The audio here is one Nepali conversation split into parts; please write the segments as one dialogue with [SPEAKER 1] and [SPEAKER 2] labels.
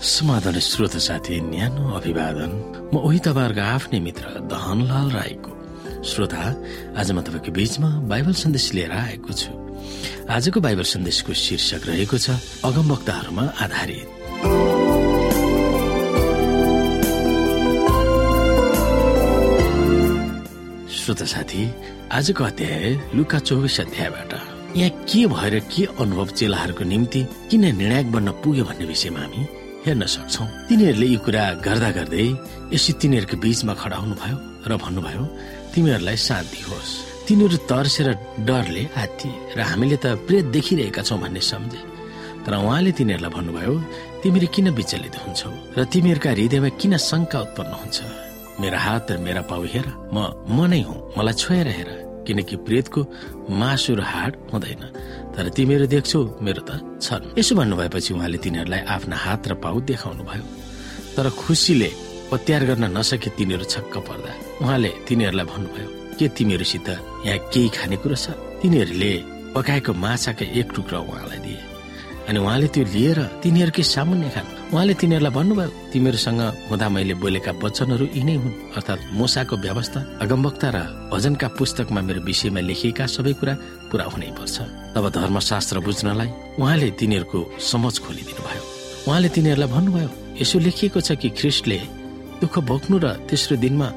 [SPEAKER 1] समाधान श्रोत साथी न्यानो अभिवादन। म उही तपाईँहरूको आफ्नै मित्र दहनलाल राईको। श्रोता आज म तपाईँको बीचमा बाइबल सन्देश लिएर आएको छु। आजको बाइबल सन्देशको शीर्षक रहेको छ अगमवक्ताहरूमा आधारित। श्रोता साथी आजको अध्याय लुका चौबिस अध्यायबाट। यहाँ के भएर के अनुभव चेलाहरूको निम्ति किन निर्णायक बन्न पुग्यो भन्ने विषयमा हामी हेर्न सक्छौ। तिनीहरूले यी कुरा गर्दा गर्दै यसै तिनीहरूको बीचमा खडा हुनुभयो र भन्नुभयो तिमीहरूलाई शान्ति होस्। तिनीहरू तर्सेर डरले हात्तिए र हामीले त प्रेत देखिरहेका छौँ भन्ने सम्झे। तर उहाँले तिनीहरूलाई भन्नुभयो तिमीहरू किन विचलित हुन्छौ र तिमीहरूका हृदयमा किन शङ्का उत्पन्न हुन्छ? मेरा हात र मेरा पाउ हेर म म नै हुँ मलाई छोएर हेर। किनकि प्रेतको मासु र हाड हुँदैन। तर तिमीहरू देख्छौ मेरो त छन्। यसो भन्नुभएपछि उहाँले तिनीहरूलाई आफ्ना हात र पाउ देखाउनु भयो तर खुसीले पत्यार गर्न नसके तिनीहरू छक्क पर्दा। उहाँले तिनीहरूलाई भन्नुभयो के तिमीहरूसित यहाँ केही खानेकुरा छ? तिनीहरूले पकाएको माछाका एक टुक्रा उहाँलाई दिए। अनि उहाँले त्यो लिएर तिनीहरूकै सामान्य खानु। उहाँले तिनीहरूलाई भन्नुभयो तिमीहरूसँग हुँदा मैले बोलेका वचनहरू यिनै हुन् अर्थात् मोसाको व्यवस्था अगमवक्ता र भजनका पुस्तकमा मेरो विषयमा लेखिएका सबै कुरा पूरा हुनै पर्छ। तब धर्मशास्त्र बुझ्नलाई उहाँले तिनीहरूको समझ खोलिदिनु भयो उहाँले तिनीहरूलाई भन्नुभयो यसो लेखिएको छ कि ख्रिस्टले दुःख भोग्नु र तेस्रो दिनमा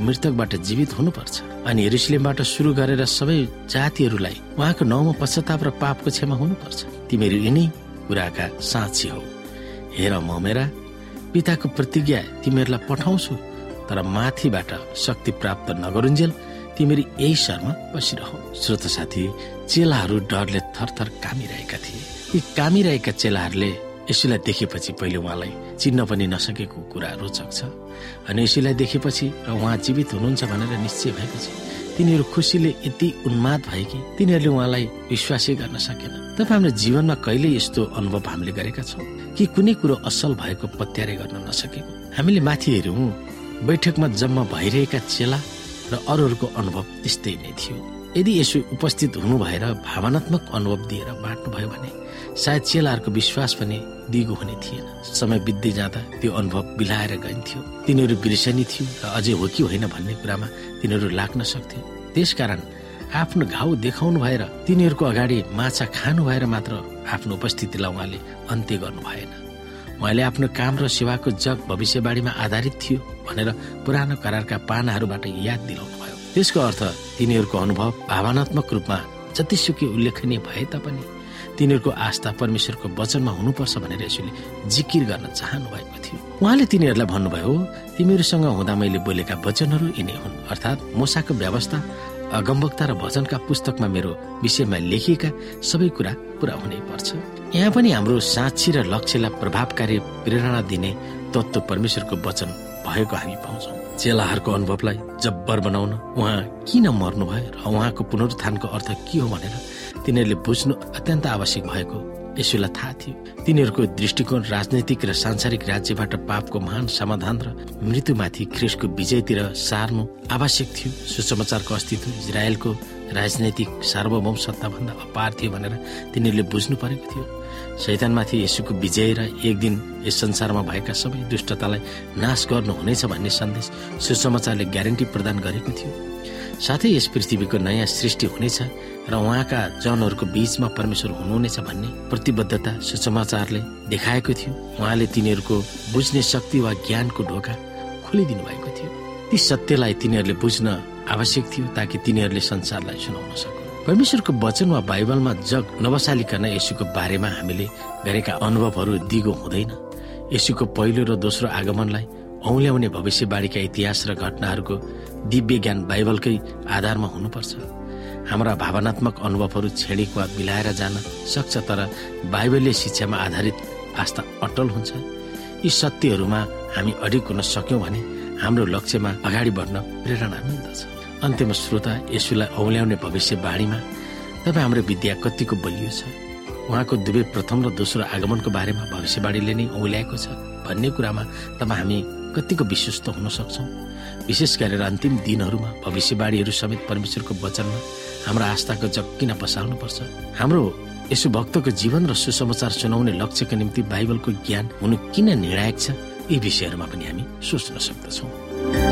[SPEAKER 1] मृतकबाट जीवित हुनुपर्छ। अनि हेरुसलेमबाट सुरु गरेर सबै जातिहरूलाई उहाँको नाउँमा पश्चाताप र पापको क्षमा हुनुपर्छ। तिमीहरू यिनै कुराका साँची हौ। हेर म मेरा पिताको प्रतिज्ञा तिमीहरूलाई पठाउँछु तर माथिबाट शक्ति प्राप्त नगरुन्जेल तिमीहरू यही शरमा बसिरह। श्रोत साथी चेलाहरू डरले थरथर कामिरहेका थिए। यी कामिरहेका चेलाहरूले यसुलाई देखेपछि पहिले उहाँलाई चिन्न पनि नसकेको कुरा रोचक छ। अनि यसुलाई देखेपछि र उहाँ जीवित हुनुहुन्छ भनेर निश्चय भएपछि तिनीहरू खुसीले यति उन्माद भए कि तिनीहरूले उहाँलाई विश्वासै गर्न सकेन। तपाईँ हाम्रो जीवनमा कहिले यस्तो अनुभव हामीले गरेका छौँ कि कुनै कुरो असल भएको पत्यारे गर्न नसकेको? हामीले माथि हेऱ्यौँ बैठकमा जम्मा भइरहेका चेला र अरूहरूको अनुभव त्यस्तै नै थियो। यदि यसो उपस्थित हुनु भएर भावनात्मक अनुभव दिएर बाँट्नुभयो भने सायद चेलाहरूको विश्वास पनि दिगो हुने थिएन। समय बित्दै जाँदा त्यो अनुभव बिलाएर गइन्थ्यो। तिनीहरू बिर्सनी थियो र अझै हो कि होइन भन्ने कुरामा तिनीहरू लाग्न सक्थ्यो त्यसकारण आफ्नो घाउ देखाउनु भएर तिनीहरूको अगाडि माछा खानु भएर मात्र आफ्नो उपस्थितिलाई उहाँले अन्त्य गर्नु भएन। उहाँले आफ्नो काम र सेवाको जग भविष्यवाणीमा आधारित थियो भनेर पुरानो करारका पानाहरूबाट याद दिलाउनु त्यसको अर्थ तिनीहरूको अनुभव भावनात्मक रूपमा जतिसुकै उल्लेखनीय भए तापनि तिनीहरूको आस्था परमेश्वरको वचनमा हुनुपर्छ भनेर यसोले जिकिर गर्न चाहनु भएको थियो। उहाँले तिनीहरूलाई भन्नुभयो तिमीहरूसँग हुँदा मैले बोलेका वचनहरू यिनै हुन्। अर्थात् मोसाको व्यवस्था अगमवक्ता र भजनका पुस्तकमा मेरो विषयमा लेखिएका सबै कुरा पूरा हुनै पर्छ। यहाँ पनि हाम्रो साँची र लक्ष्यलाई प्रभावकारी प्रेरणा दिने तत्व परमेश्वरको वचन भएको हामी पाउँछौँ। चेलाहरूको अनुभवलाई जब्बर बनाउन उहाँ किन मर्नुभयो र उहाँको पुनरुत्थानको अर्थ के हो भनेर तिनीहरूले बुझ्नु अत्यन्त आवश्यक भएको यसोलाई थाहा थियो। तिनीहरूको दृष्टिकोण राजनैतिक र सांसारिक राज्यबाट पापको महान समाधान र मृत्युमाथि ख्रिसको विजयतिर सार्नु आवश्यक थियो। सुसमाचारको अस्तित्व इजरायलको राजनैतिक सार्वभौम सत्ताभन्दा अपार थियो भनेर तिनीहरूले बुझ्नु परेको थियो। शैतानमाथि यसुको विजय र एक दिन यस संसारमा भएका सबै दुष्टतालाई नाश गर्नुहुनेछ भन्ने सन्देश सुसमाचारले ग्यारेन्टी प्रदान गरेको थियो। साथै यस पृथ्वीको नयाँ सृष्टि हुनेछ र उहाँका जनहरूको बीचमा परमेश्वर हुनुहुनेछ भन्ने प्रतिबद्धता सुसमाचारले देखाएको थियो। उहाँले तिनीहरूको बुझ्ने शक्ति वा ज्ञानको ढोका खोलिदिनु भएको थियो। ती सत्यलाई तिनीहरूले बुझ्न आवश्यक थियो ताकि तिनीहरूले संसारलाई सुनाउन सकु परमेश्वरको वचन वा बाइबलमा जग नबसालिकन यसुको बारेमा हामीले गरेका अनुभवहरू दिगो हुँदैन। यसुको पहिलो र दोस्रो आगमनलाई औल्याउने भविष्यवाणीका इतिहास र घटनाहरूको दिव्य ज्ञान बाइबलकै आधारमा हुनुपर्छ। हाम्रा भावनात्मक अनुभवहरू छेडिक वा बिलाएर जान सक्छ तर बाइबलीय शिक्षामा आधारित आस्था अटल हुन्छ। यी सत्यहरूमा हामी अडिक हुन सक्यौँ भने हाम्रो लक्ष्यमा अगाडि बढ्न प्रेरणा मिल्दछ। अन्त्यमा श्रोता यसुलाई औल्याउने भविष्यवाणीमा तपाईँ हाम्रो विद्या कतिको बलियो छ? उहाँको दुवै प्रथम र दोस्रो आगमनको बारेमा भविष्यवाणीले नै औल्याएको छ भन्ने कुरामा तपाईँ हामी कतिको विश्वस्त हुन सक्छौँ? विशेष गरेर अन्तिम दिनहरूमा भविष्यवाणीहरू समेत परमेश्वरको वचनमा हाम्रो आस्थाको जग किन पसाल्नुपर्छ हाम्रो यसो भक्तको जीवन र सुसमाचार सुनाउने लक्ष्यका निम्ति बाइबलको ज्ञान हुनु किन निर्णायक छ? यी विषयहरूमा पनि हामी सोच्न सक्दछौँ।